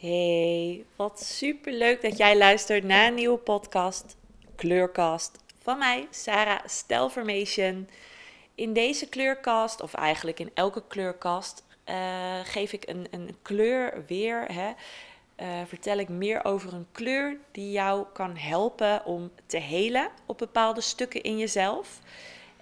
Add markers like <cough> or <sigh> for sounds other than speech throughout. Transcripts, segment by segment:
Hey, wat super leuk dat jij luistert naar een nieuwe podcast, Kleurcast, van mij, Sarah Stelformation. In deze kleurcast, of eigenlijk in elke kleurcast, uh, geef ik een, een kleur weer. Hè. Uh, vertel ik meer over een kleur die jou kan helpen om te helen op bepaalde stukken in jezelf.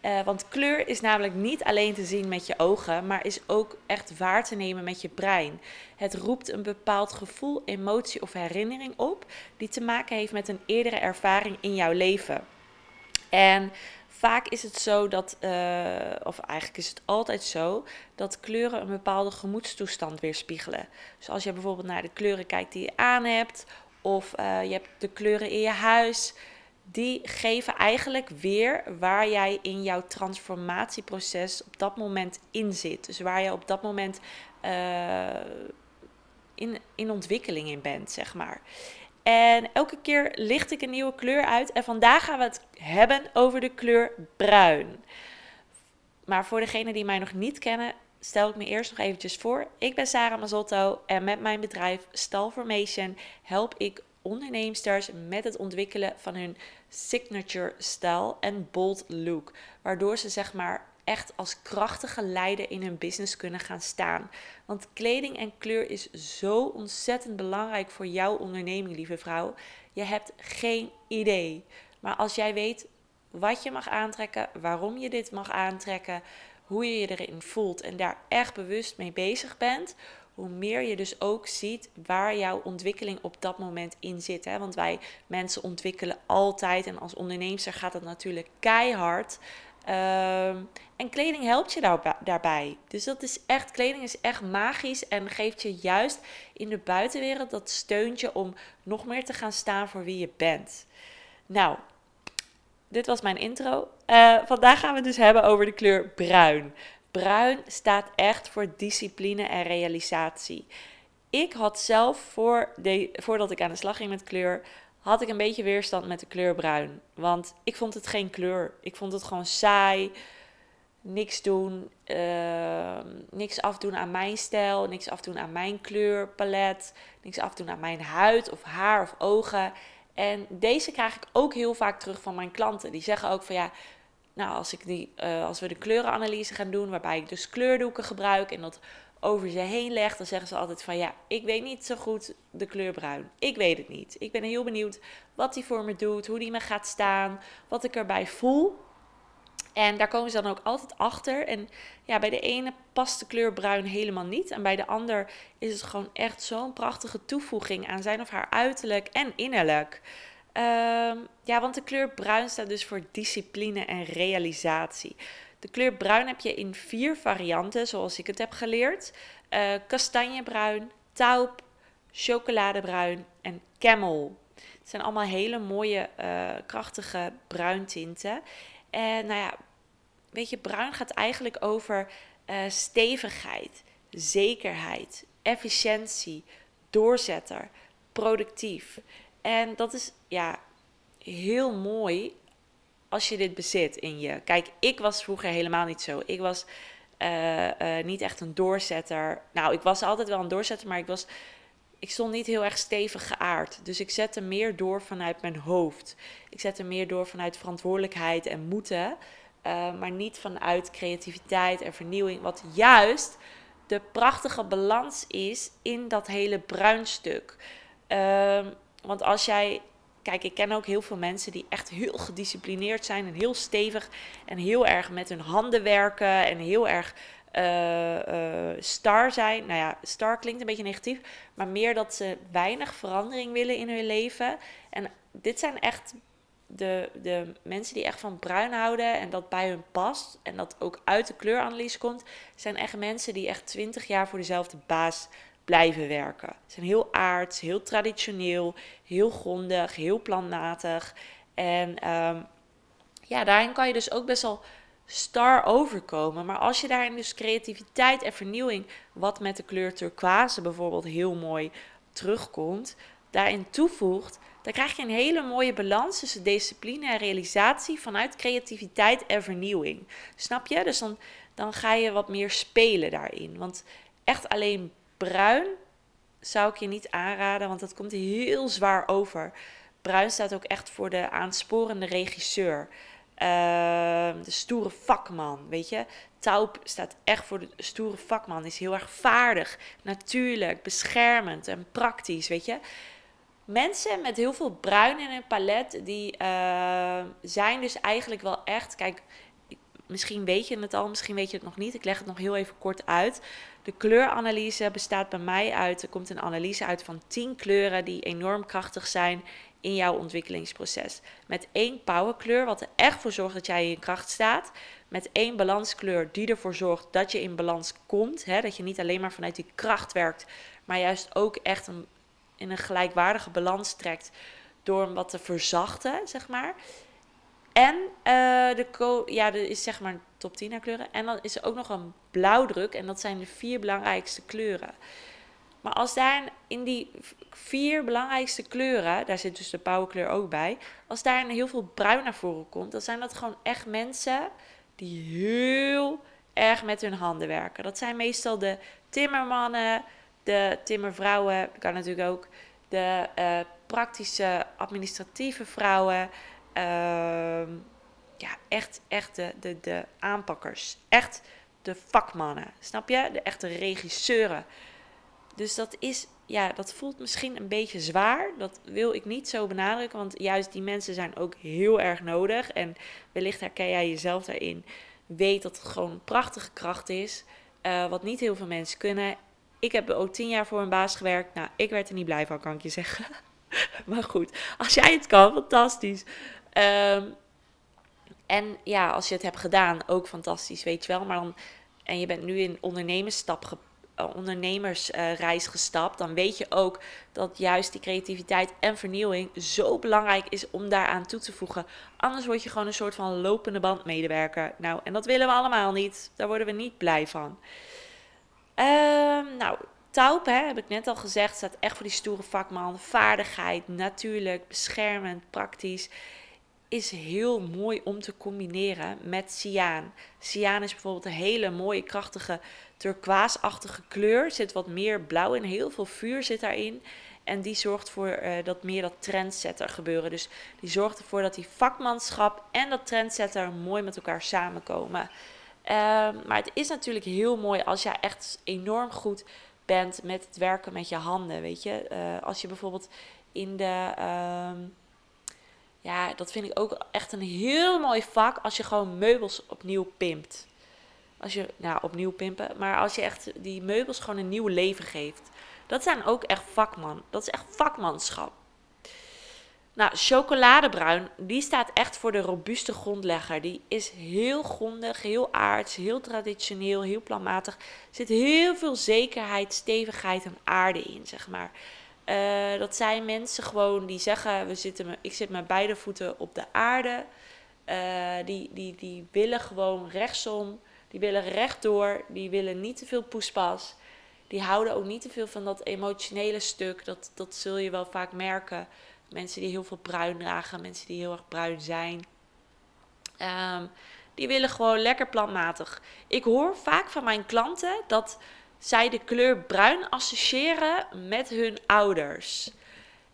Uh, want kleur is namelijk niet alleen te zien met je ogen, maar is ook echt waar te nemen met je brein. Het roept een bepaald gevoel, emotie of herinnering op die te maken heeft met een eerdere ervaring in jouw leven. En vaak is het zo dat, uh, of eigenlijk is het altijd zo, dat kleuren een bepaalde gemoedstoestand weerspiegelen. Dus als je bijvoorbeeld naar de kleuren kijkt die je aan hebt, of uh, je hebt de kleuren in je huis die geven eigenlijk weer waar jij in jouw transformatieproces op dat moment in zit. Dus waar je op dat moment uh, in, in ontwikkeling in bent, zeg maar. En elke keer licht ik een nieuwe kleur uit. En vandaag gaan we het hebben over de kleur bruin. Maar voor degenen die mij nog niet kennen, stel ik me eerst nog eventjes voor. Ik ben Sarah Mazotto en met mijn bedrijf Stalformation help ik onderneemsters met het ontwikkelen van hun signature stijl en bold look. Waardoor ze zeg maar echt als krachtige leider in hun business kunnen gaan staan. Want kleding en kleur is zo ontzettend belangrijk voor jouw onderneming, lieve vrouw. Je hebt geen idee. Maar als jij weet wat je mag aantrekken, waarom je dit mag aantrekken, hoe je je erin voelt en daar echt bewust mee bezig bent, hoe meer je dus ook ziet waar jouw ontwikkeling op dat moment in zit. Hè? Want wij mensen ontwikkelen altijd en als onderneemster gaat het natuurlijk keihard. Ehm, en kleding helpt je daar, daarbij. Dus dat is echt, kleding is echt magisch en geeft je juist in de buitenwereld dat steuntje om nog meer te gaan staan voor wie je bent. Nou, dit was mijn intro. Uh, vandaag gaan we het dus hebben over de kleur bruin. Bruin staat echt voor discipline en realisatie. Ik had zelf, voor de, voordat ik aan de slag ging met kleur, had ik een beetje weerstand met de kleur bruin. Want ik vond het geen kleur. Ik vond het gewoon saai. Niks doen. Uh, niks afdoen aan mijn stijl. Niks afdoen aan mijn kleurpalet. Niks afdoen aan mijn huid of haar of ogen. En deze krijg ik ook heel vaak terug van mijn klanten. Die zeggen ook van ja, nou, als, ik die, uh, als we de kleurenanalyse gaan doen, waarbij ik dus kleurdoeken gebruik en dat over ze heen leg, dan zeggen ze altijd van ja, ik weet niet zo goed de kleur bruin. Ik weet het niet. Ik ben heel benieuwd wat die voor me doet, hoe die me gaat staan, wat ik erbij voel. En daar komen ze dan ook altijd achter. En ja, bij de ene past de kleur bruin helemaal niet. En bij de ander is het gewoon echt zo'n prachtige toevoeging aan zijn of haar uiterlijk en innerlijk. Um, ja, want de kleur bruin staat dus voor discipline en realisatie. De kleur bruin heb je in vier varianten, zoals ik het heb geleerd: uh, kastanjebruin, taupe, chocoladebruin en camel. Het zijn allemaal hele mooie, uh, krachtige bruintinten. En nou ja, weet je, bruin gaat eigenlijk over uh, stevigheid, zekerheid, efficiëntie, doorzetter, productief. En dat is ja, heel mooi als je dit bezit in je. Kijk, ik was vroeger helemaal niet zo. Ik was uh, uh, niet echt een doorzetter. Nou, ik was altijd wel een doorzetter, maar ik was. Ik stond niet heel erg stevig geaard. Dus ik zette meer door vanuit mijn hoofd. Ik zette meer door vanuit verantwoordelijkheid en moeten. Uh, maar niet vanuit creativiteit en vernieuwing. Wat juist de prachtige balans is in dat hele bruinstuk. Uh, want als jij. Kijk, ik ken ook heel veel mensen die echt heel gedisciplineerd zijn en heel stevig en heel erg met hun handen werken en heel erg uh, uh, star zijn. Nou ja, star klinkt een beetje negatief, maar meer dat ze weinig verandering willen in hun leven. En dit zijn echt de, de mensen die echt van bruin houden en dat bij hun past en dat ook uit de kleuranalyse komt, zijn echt mensen die echt 20 jaar voor dezelfde baas blijven werken. Ze zijn heel aards, heel traditioneel, heel grondig, heel planmatig. En um, ja, daarin kan je dus ook best wel star overkomen. Maar als je daarin dus creativiteit en vernieuwing, wat met de kleur turquoise bijvoorbeeld heel mooi terugkomt, daarin toevoegt, dan krijg je een hele mooie balans tussen discipline en realisatie vanuit creativiteit en vernieuwing. Snap je? Dus dan, dan ga je wat meer spelen daarin. Want echt alleen bruin zou ik je niet aanraden, want dat komt heel zwaar over. Bruin staat ook echt voor de aansporende regisseur. Ehm, de stoere vakman, weet je. Taup staat echt voor de stoere vakman. Is heel erg vaardig, natuurlijk, beschermend en praktisch, weet je. Mensen met heel veel bruin in hun palet, die uh, zijn dus eigenlijk wel echt... Kijk, misschien weet je het al, misschien weet je het nog niet. Ik leg het nog heel even kort uit. De kleuranalyse bestaat bij mij uit, er komt een analyse uit van 10 kleuren die enorm krachtig zijn in jouw ontwikkelingsproces. Met één powerkleur, wat er echt voor zorgt dat jij in kracht staat. Met één balanskleur die ervoor zorgt dat je in balans komt. Hè? Dat je niet alleen maar vanuit die kracht werkt, maar juist ook echt een, in een gelijkwaardige balans trekt door hem wat te verzachten, zeg maar. En uh, de ja, er is zeg maar top 10 kleuren. En dan is er ook nog een blauwdruk. En dat zijn de vier belangrijkste kleuren. Maar als daar in die vier belangrijkste kleuren, daar zit dus de powerkleur ook bij, als daar heel veel bruin naar voren komt, dan zijn dat gewoon echt mensen die heel erg met hun handen werken. Dat zijn meestal de timmermannen, de timmervrouwen, kan natuurlijk ook, de uh, praktische administratieve vrouwen. Uh, ja, echt, echt de, de, de aanpakkers. Echt de vakmannen. Snap je? De echte regisseuren. Dus dat is, ja, dat voelt misschien een beetje zwaar. Dat wil ik niet zo benadrukken, want juist die mensen zijn ook heel erg nodig. En wellicht herken jij jezelf daarin. Weet dat het gewoon een prachtige kracht is. Uh, wat niet heel veel mensen kunnen. Ik heb ook tien jaar voor een baas gewerkt. Nou, ik werd er niet blij van, kan ik je zeggen. <laughs> maar goed, als jij het kan, fantastisch. Um, en ja, als je het hebt gedaan, ook fantastisch, weet je wel. Maar dan, en je bent nu in ondernemersstap eh, ondernemersreis gestapt, dan weet je ook dat juist die creativiteit en vernieuwing zo belangrijk is om daaraan toe te voegen. Anders word je gewoon een soort van lopende bandmedewerker. Nou, en dat willen we allemaal niet. Daar worden we niet blij van. Uh, nou, Taup, hè, heb ik net al gezegd, staat echt voor die stoere vakman. Vaardigheid, natuurlijk, beschermend, praktisch is heel mooi om te combineren met cyaan. Cyaan is bijvoorbeeld een hele mooie, krachtige, turquoise-achtige kleur. Er zit wat meer blauw in, heel veel vuur zit daarin. En die zorgt voor uh, dat meer dat trendsetter gebeuren. Dus die zorgt ervoor dat die vakmanschap en dat trendsetter mooi met elkaar samenkomen. Uh, maar het is natuurlijk heel mooi als jij echt enorm goed bent met het werken met je handen. Weet je, uh, als je bijvoorbeeld in de ehm, ja, dat vind ik ook echt een heel mooi vak als je gewoon meubels opnieuw pimpt. Als je, nou, opnieuw pimpen, maar als je echt die meubels gewoon een nieuw leven geeft. Dat zijn ook echt vakman. Dat is echt vakmanschap. Nou, chocoladebruin, die staat echt voor de robuuste grondlegger. Die is heel grondig, heel aards, heel traditioneel, heel planmatig. Er zit heel veel zekerheid, stevigheid en aarde in, zeg maar. Uh, dat zijn mensen gewoon die zeggen: we zitten, ik zit met beide voeten op de aarde. Uh, die, die, die willen gewoon rechtsom, die willen rechtdoor, die willen niet te veel poespas. Die houden ook niet te veel van dat emotionele stuk. Dat, dat zul je wel vaak merken. Mensen die heel veel bruin dragen, mensen die heel erg bruin zijn. Um, die willen gewoon lekker planmatig. Ik hoor vaak van mijn klanten dat zij de kleur bruin associëren met hun ouders.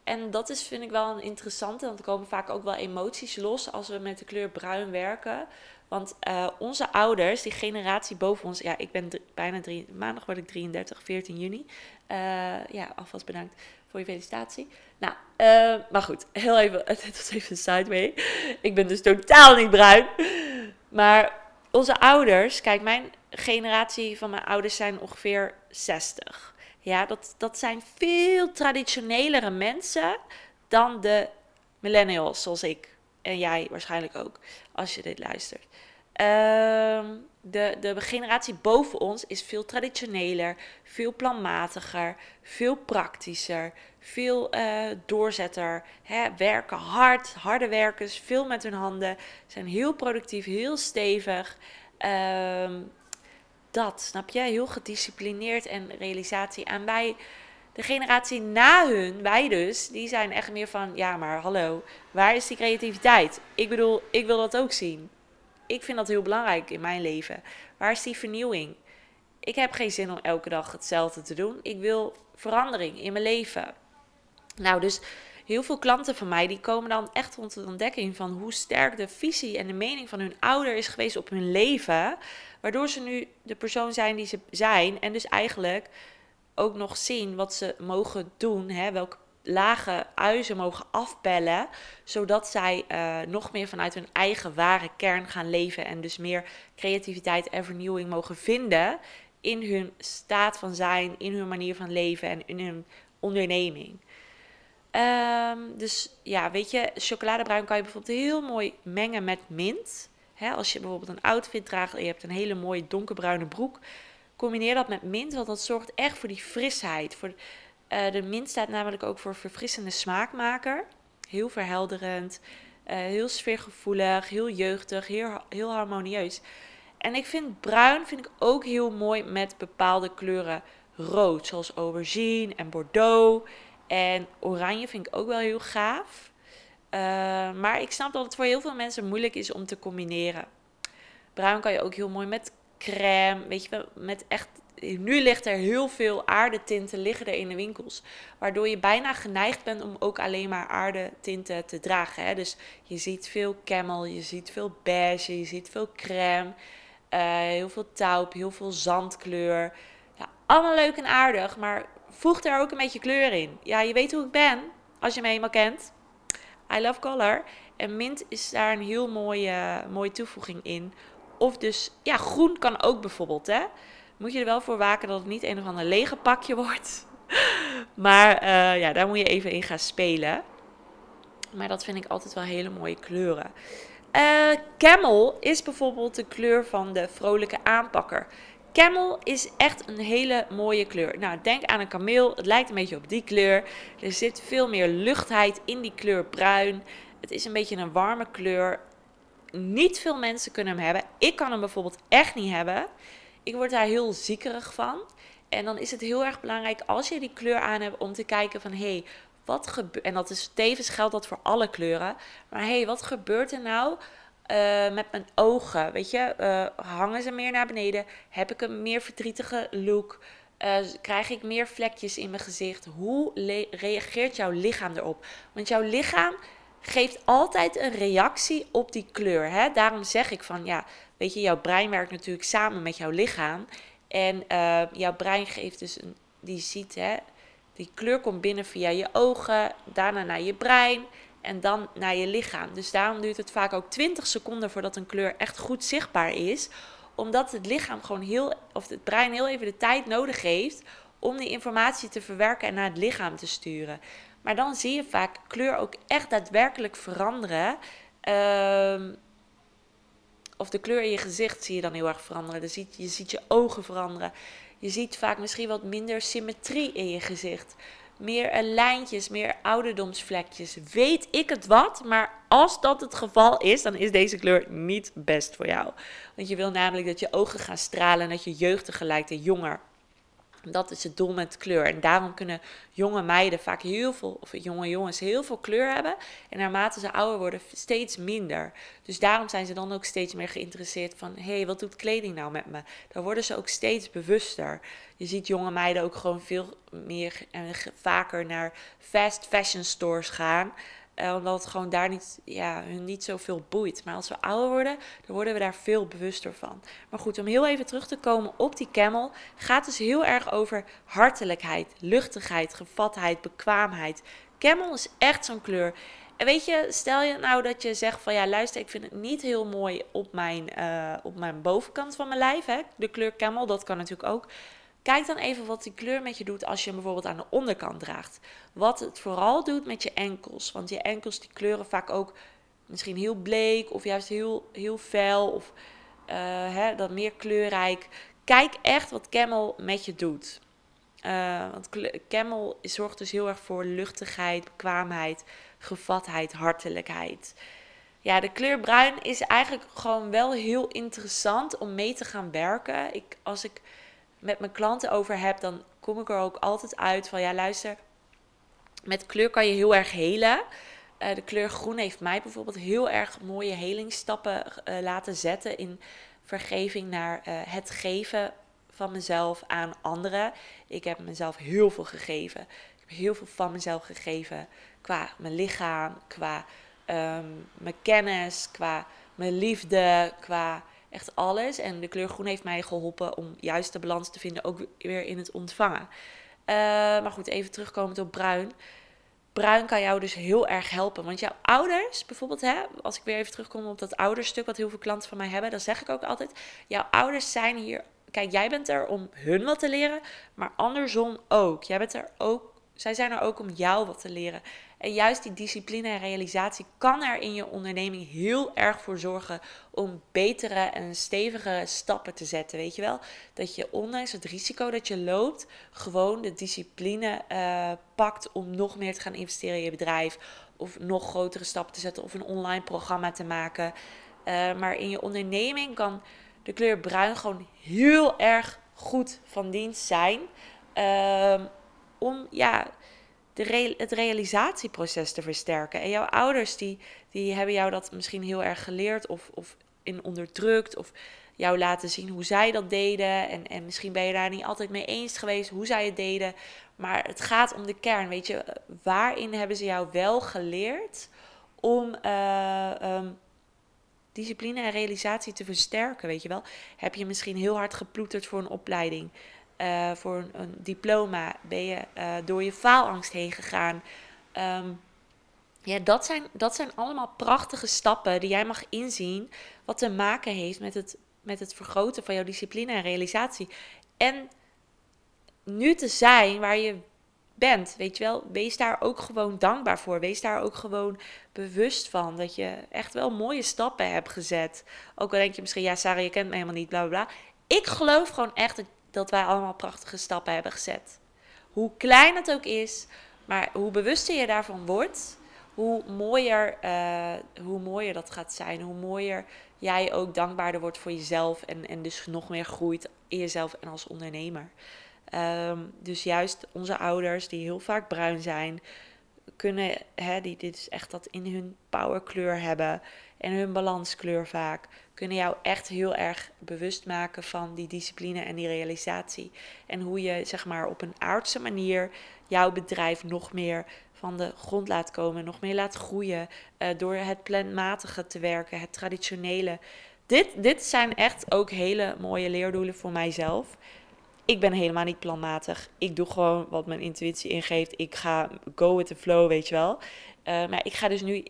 En dat is, vind ik wel een interessante, want er komen vaak ook wel emoties los als we met de kleur bruin werken. Want uh, onze ouders, die generatie boven ons, ja, ik ben bijna drie, maandag word ik 33, 14 juni. Uh, ja, alvast bedankt voor je felicitatie. Nou, uh, maar goed, heel even, <laughs> het was even een sideway. Ik ben dus totaal niet bruin. Maar onze ouders, kijk, mijn generatie van mijn ouders zijn ongeveer 60. Ja, dat, dat zijn veel traditionelere mensen dan de millennials, zoals ik. En jij waarschijnlijk ook, als je dit luistert. Uh, de, de generatie boven ons is veel traditioneler, veel planmatiger, veel praktischer, veel uh, doorzetter. Hè, werken hard, harde werkers, veel met hun handen, zijn heel productief, heel stevig. Uh, dat, snap je? Heel gedisciplineerd en realisatie. En wij, de generatie na hun, wij dus, die zijn echt meer van, ja maar hallo, waar is die creativiteit? Ik bedoel, ik wil dat ook zien. Ik vind dat heel belangrijk in mijn leven. Waar is die vernieuwing? Ik heb geen zin om elke dag hetzelfde te doen. Ik wil verandering in mijn leven. Nou, dus heel veel klanten van mij die komen dan echt rond de ontdekking van hoe sterk de visie en de mening van hun ouder is geweest op hun leven. Waardoor ze nu de persoon zijn die ze zijn. En dus eigenlijk ook nog zien wat ze mogen doen. Hè, welke lage uizen mogen afbellen. Zodat zij uh, nog meer vanuit hun eigen ware kern gaan leven. En dus meer creativiteit en vernieuwing mogen vinden in hun staat van zijn, in hun manier van leven en in hun onderneming. Um, dus ja, weet je, chocoladebruin kan je bijvoorbeeld heel mooi mengen met mint. Als je bijvoorbeeld een outfit draagt en je hebt een hele mooie donkerbruine broek, combineer dat met mint, want dat zorgt echt voor die frisheid. Voor, uh, de mint staat namelijk ook voor verfrissende smaakmaker. Heel verhelderend, uh, heel sfeergevoelig, heel jeugdig, heel, heel harmonieus. En ik vind bruin vind ik ook heel mooi met bepaalde kleuren rood, zoals aubergine en bordeaux. En oranje vind ik ook wel heel gaaf. Uh, maar ik snap dat het voor heel veel mensen moeilijk is om te combineren. Bruin kan je ook heel mooi met crème, weet je wel, met echt... Nu ligt er heel veel aardetinten liggen er in de winkels. Waardoor je bijna geneigd bent om ook alleen maar aardetinten te dragen. Hè? Dus je ziet veel camel, je ziet veel beige, je ziet veel crème. Uh, heel veel taupe, heel veel zandkleur. Ja, allemaal leuk en aardig, maar voeg daar ook een beetje kleur in. Ja, je weet hoe ik ben, als je me eenmaal kent. I love color. En mint is daar een heel mooie, mooie toevoeging in. Of dus, ja, groen kan ook bijvoorbeeld, hè. Moet je er wel voor waken dat het niet een of ander lege pakje <laughs> wordt. maar uh, ja, daar moet je even in gaan spelen. Maar dat vind ik altijd wel hele mooie kleuren. Uh, camel is bijvoorbeeld de kleur van de vrolijke aanpakker. Camel is echt een hele mooie kleur. Nou, denk aan een kameel. Het lijkt een beetje op die kleur. Er zit veel meer luchtheid in die kleur bruin. Het is een beetje een warme kleur. Niet veel mensen kunnen hem hebben. Ik kan hem bijvoorbeeld echt niet hebben. Ik word daar heel ziekerig van. En dan is het heel erg belangrijk als je die kleur aan hebt om te kijken van hé, hey, wat gebeurt. En dat is tevens geldt dat voor alle kleuren. Maar hé, hey, wat gebeurt er nou uh, met mijn ogen. Weet je, uh, hangen ze meer naar beneden? Heb ik een meer verdrietige look? Uh, krijg ik meer vlekjes in mijn gezicht? Hoe reageert jouw lichaam erop? Want jouw lichaam geeft altijd een reactie op die kleur. Hè? Daarom zeg ik van ja, weet je, jouw brein werkt natuurlijk samen met jouw lichaam. En jouw brein geeft dus een, die ziet, hè, die kleur komt binnen via je ogen, daarna naar je brein en dan naar je lichaam. Dus daarom duurt het vaak ook 20 seconden voordat een kleur echt goed zichtbaar is. Omdat het lichaam gewoon heel, of het brein heel even de tijd nodig heeft om die informatie te verwerken en naar het lichaam te sturen. Maar dan zie je vaak kleur ook echt daadwerkelijk veranderen. Uh, of de kleur in je gezicht zie je dan heel erg veranderen. Je ziet, je ziet je ogen veranderen. Je ziet vaak misschien wat minder symmetrie in je gezicht meer lijntjes, meer ouderdomsvlekjes. Weet ik het wat, maar als dat het geval is, dan is deze kleur niet best voor jou. Want je wil namelijk dat je ogen gaan stralen en dat je jeugdiger lijkt en jonger. Dat is het doel met kleur. En daarom kunnen jonge meiden vaak heel veel, of jonge jongens heel veel kleur hebben. En naarmate ze ouder worden, steeds minder. Dus daarom zijn ze dan ook steeds meer geïnteresseerd van: hé, hey, wat doet kleding nou met me? Daar worden ze ook steeds bewuster. Je ziet jonge meiden ook gewoon veel meer en vaker naar fast fashion stores gaan. Uh, omdat het gewoon daar niet, ja, hun niet zoveel boeit. Maar als we ouder worden, dan worden we daar veel bewuster van. Maar goed, om heel even terug te komen op die camel, gaat dus heel erg over hartelijkheid, luchtigheid, gevatheid, bekwaamheid. Camel is echt zo'n kleur. En weet je, stel je nou dat je zegt van ja, luister, ik vind het niet heel mooi op mijn, uh, op mijn bovenkant van mijn lijf. Hè? De kleur camel, dat kan natuurlijk ook. Kijk dan even wat die kleur met je doet als je hem bijvoorbeeld aan de onderkant draagt. Wat het vooral doet met je enkels. Want je enkels die kleuren vaak ook misschien heel bleek of juist heel, heel fel of uh, hè, dan meer kleurrijk. Kijk echt wat camel met je doet. Uh, want camel zorgt dus heel erg voor luchtigheid, bekwaamheid, gevatheid, hartelijkheid. Ja, de kleur bruin is eigenlijk gewoon wel heel interessant om mee te gaan werken. Ik, als ik met mijn klanten over heb, dan kom ik er ook altijd uit van ja, luister, met kleur kan je heel erg helen. Uh, de kleur groen heeft mij bijvoorbeeld heel erg mooie helingsstappen uh, laten zetten in vergeving naar uh, het geven van mezelf aan anderen. Ik heb mezelf heel veel gegeven. Ik heb heel veel van mezelf gegeven. Qua mijn lichaam, qua ehm, mijn kennis, qua mijn liefde, qua echt alles. En de kleur groen heeft mij geholpen om juist de balans te vinden, ook weer in het ontvangen. Uh, maar goed, even terugkomend op bruin. Bruin kan jou dus heel erg helpen. Want jouw ouders, bijvoorbeeld, hè, als ik weer even terugkom op dat ouderstuk, wat heel veel klanten van mij hebben, dan zeg ik ook altijd: jouw ouders zijn hier. Kijk, jij bent er om hun wat te leren, maar andersom ook. Jij bent er ook, zij zijn er ook om jou wat te leren. En juist die discipline en realisatie kan er in je onderneming heel erg voor zorgen om betere en stevigere stappen te zetten. Weet je wel? Dat je ondanks het risico dat je loopt, gewoon de discipline uh, pakt om nog meer te gaan investeren in je bedrijf. Of nog grotere stappen te zetten of een online programma te maken. Uh, maar in je onderneming kan de kleur bruin gewoon heel erg goed van dienst zijn. Uh, om ja de het realisatieproces te versterken. En jouw ouders die, die hebben jou dat misschien heel erg geleerd of, of in onderdrukt of jou laten zien hoe zij dat deden. En, en misschien ben je daar niet altijd mee eens geweest hoe zij het deden. Maar het gaat om de kern. Weet je, waarin hebben ze jou wel geleerd om uh, um, discipline en realisatie te versterken? Weet je wel? Heb je misschien heel hard geploeterd voor een opleiding? Uh, voor een, diploma? Ben je uh, door je faalangst heen gegaan? Um, ja, dat zijn, dat zijn allemaal prachtige stappen die jij mag inzien. Wat te maken heeft met het, met het vergroten van jouw discipline en realisatie. En nu te zijn waar je bent, weet je wel, wees daar ook gewoon dankbaar voor. Wees daar ook gewoon bewust van dat je echt wel mooie stappen hebt gezet. Ook al denk je misschien, ja, Sarah, je kent me helemaal niet, bla bla bla. Ik geloof gewoon echt dat wij allemaal prachtige stappen hebben gezet. Hoe klein het ook is, maar hoe bewuster je daarvan wordt, hoe mooier, uh, hoe mooier dat gaat zijn. Hoe mooier jij ook dankbaarder wordt voor jezelf en, en dus nog meer groeit in jezelf en als ondernemer. Um, dus juist onze ouders, die heel vaak bruin zijn, kunnen, hè, die dit is echt dat in hun powerkleur hebben en hun balanskleur vaak, kunnen jou echt heel erg bewust maken van die discipline en die realisatie. En hoe je zeg maar op een aardse manier jouw bedrijf nog meer van de grond laat komen, nog meer laat groeien uh, door het planmatige te werken, het traditionele. Dit, dit zijn echt ook hele mooie leerdoelen voor mijzelf. Ik ben helemaal niet planmatig. Ik doe gewoon wat mijn intuïtie ingeeft. Ik ga go with the flow, weet je wel. Uh, maar ik ga dus nu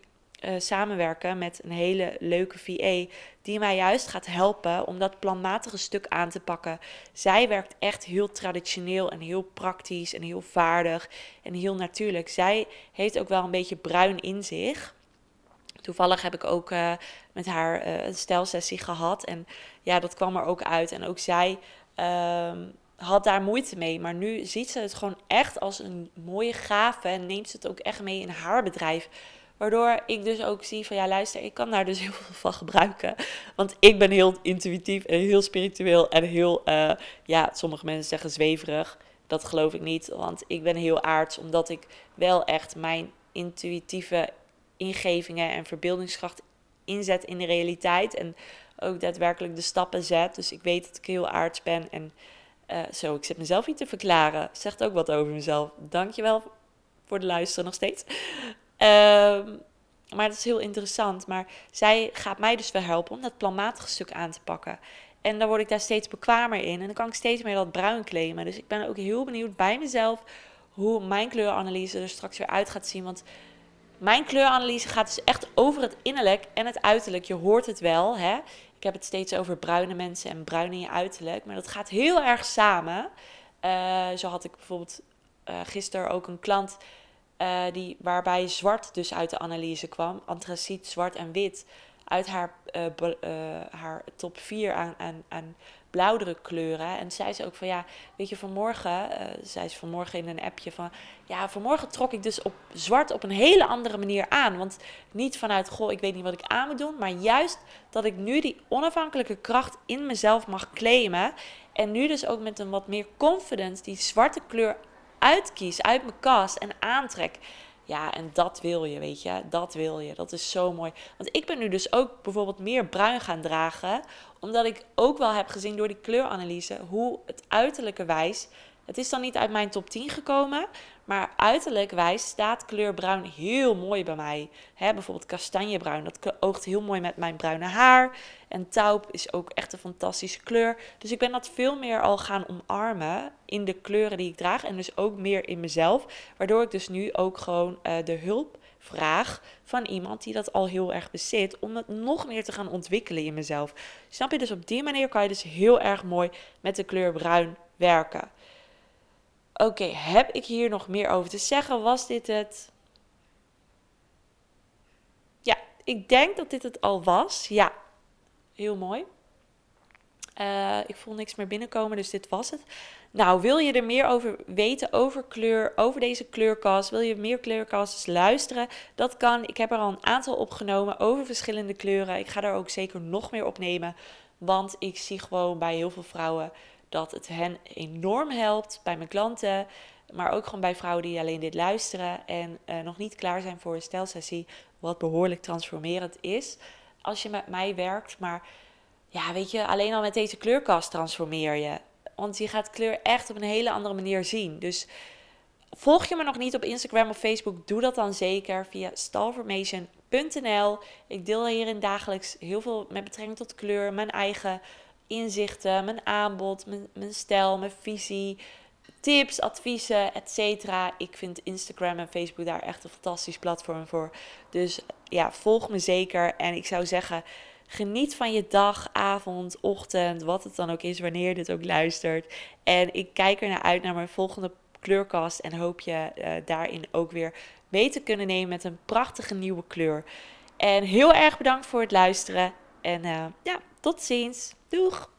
uh, samenwerken met een hele leuke VA die mij juist gaat helpen om dat planmatige stuk aan te pakken. Zij werkt echt heel traditioneel en heel praktisch en heel vaardig en heel natuurlijk. Zij heeft ook wel een beetje bruin in zich. Toevallig heb ik ook uh, met haar uh, een stelsessie gehad en ja, dat kwam er ook uit. En ook zij um, had daar moeite mee. Maar nu ziet ze het gewoon echt als een mooie gave en neemt ze het ook echt mee in haar bedrijf. Waardoor ik dus ook zie van ja, luister, ik kan daar dus <laughs> heel veel van gebruiken. Want ik ben heel intuïtief en heel spiritueel en heel, uh, ja, sommige mensen zeggen zweverig. Dat geloof ik niet, want ik ben heel aards, omdat ik wel echt mijn intuïtieve ingevingen en verbeeldingskracht inzet in de realiteit. En ook daadwerkelijk de stappen zet. Dus ik weet dat ik heel aards ben. En uh, zo, ik zit mezelf niet te verklaren. Zegt ook wat over mezelf. Dankjewel voor de luisteren nog steeds. Um, maar dat is heel interessant. Maar zij gaat mij dus wel helpen om dat planmatige stuk aan te pakken. En dan word ik daar steeds bekwamer in. En dan kan ik steeds meer dat bruin claimen. Dus ik ben ook heel benieuwd bij mezelf hoe mijn kleuranalyse er straks weer uit gaat zien. Want mijn kleuranalyse gaat dus echt over het innerlijk en het uiterlijk. Je hoort het wel, hè? Ik heb het steeds over bruine mensen en bruin in je uiterlijk. Maar dat gaat heel erg samen. Uh, zo had ik bijvoorbeeld uh, gisteren ook een klant uh, die, waarbij zwart dus uit de analyse kwam. Antraciet, zwart en wit. Uit haar, haar top 4 aan, aan, aan blauwere kleuren. En zei ze ook van ja, weet je, vanmorgen, zei ze vanmorgen in een appje van ja, vanmorgen trok ik dus op zwart op een hele andere manier aan. Want niet vanuit goh, ik weet niet wat ik aan moet doen, maar juist dat ik nu die onafhankelijke kracht in mezelf mag claimen. En nu dus ook met een wat meer confidence die zwarte kleur uitkies uit mijn kast en aantrek. Ja, en dat wil je, weet je. Dat wil je. Dat is zo mooi. Want ik ben nu dus ook bijvoorbeeld meer bruin gaan dragen. Omdat ik ook wel heb gezien door die kleuranalyse hoe het uiterlijke wijs het is dan niet uit mijn top 10 gekomen, maar uiterlijk wijs staat kleur bruin heel mooi bij mij. Hè, bijvoorbeeld kastanjebruin, dat oogt heel mooi met mijn bruine haar. En taupe is ook echt een fantastische kleur. Dus ik ben dat veel meer al gaan omarmen in de kleuren die ik draag. En dus ook meer in mezelf. Waardoor ik dus nu ook gewoon uh, de hulp vraag van iemand die dat al heel erg bezit. Om het nog meer te gaan ontwikkelen in mezelf. Snap je? Dus op die manier kan je dus heel erg mooi met de kleur bruin werken. Oké, heb ik hier nog meer over te zeggen? Was dit het? Ja, ik denk dat dit het al was. Ja, heel mooi. Uh, ik voel niks meer binnenkomen, dus dit was het. Nou, wil je er meer over weten, over kleur, over deze kleurkast? Wil je meer kleurkasts luisteren? Dat kan. Ik heb er al een aantal opgenomen over verschillende kleuren. Ik ga er ook zeker nog meer opnemen. Want ik zie gewoon bij heel veel vrouwen dat het hen enorm helpt bij mijn klanten. Maar ook gewoon bij vrouwen die alleen dit luisteren en uh, nog niet klaar zijn voor een stelsessie. Wat behoorlijk transformerend is. Als je met mij werkt. Maar ja, weet je, alleen al met deze kleurkast transformeer je. Want je gaat kleur echt op een hele andere manier zien. Dus volg je me nog niet op Instagram of Facebook, doe dat dan zeker via stalformation.nl. Ik deel hierin dagelijks heel veel met betrekking tot kleur, mijn eigen inzichten, mijn aanbod, mijn, stijl, mijn visie, tips, adviezen, etc. Ik vind Instagram en Facebook daar echt een fantastisch platform voor. Dus ja, volg me zeker. En ik zou zeggen, geniet van je dag, avond, ochtend, wat het dan ook is, wanneer je dit ook luistert. En ik kijk er naar uit naar mijn volgende kleurkast en hoop je uh, daarin ook weer mee te kunnen nemen met een prachtige nieuwe kleur. En heel erg bedankt voor het luisteren. En uh, ja, tot ziens. Doeg!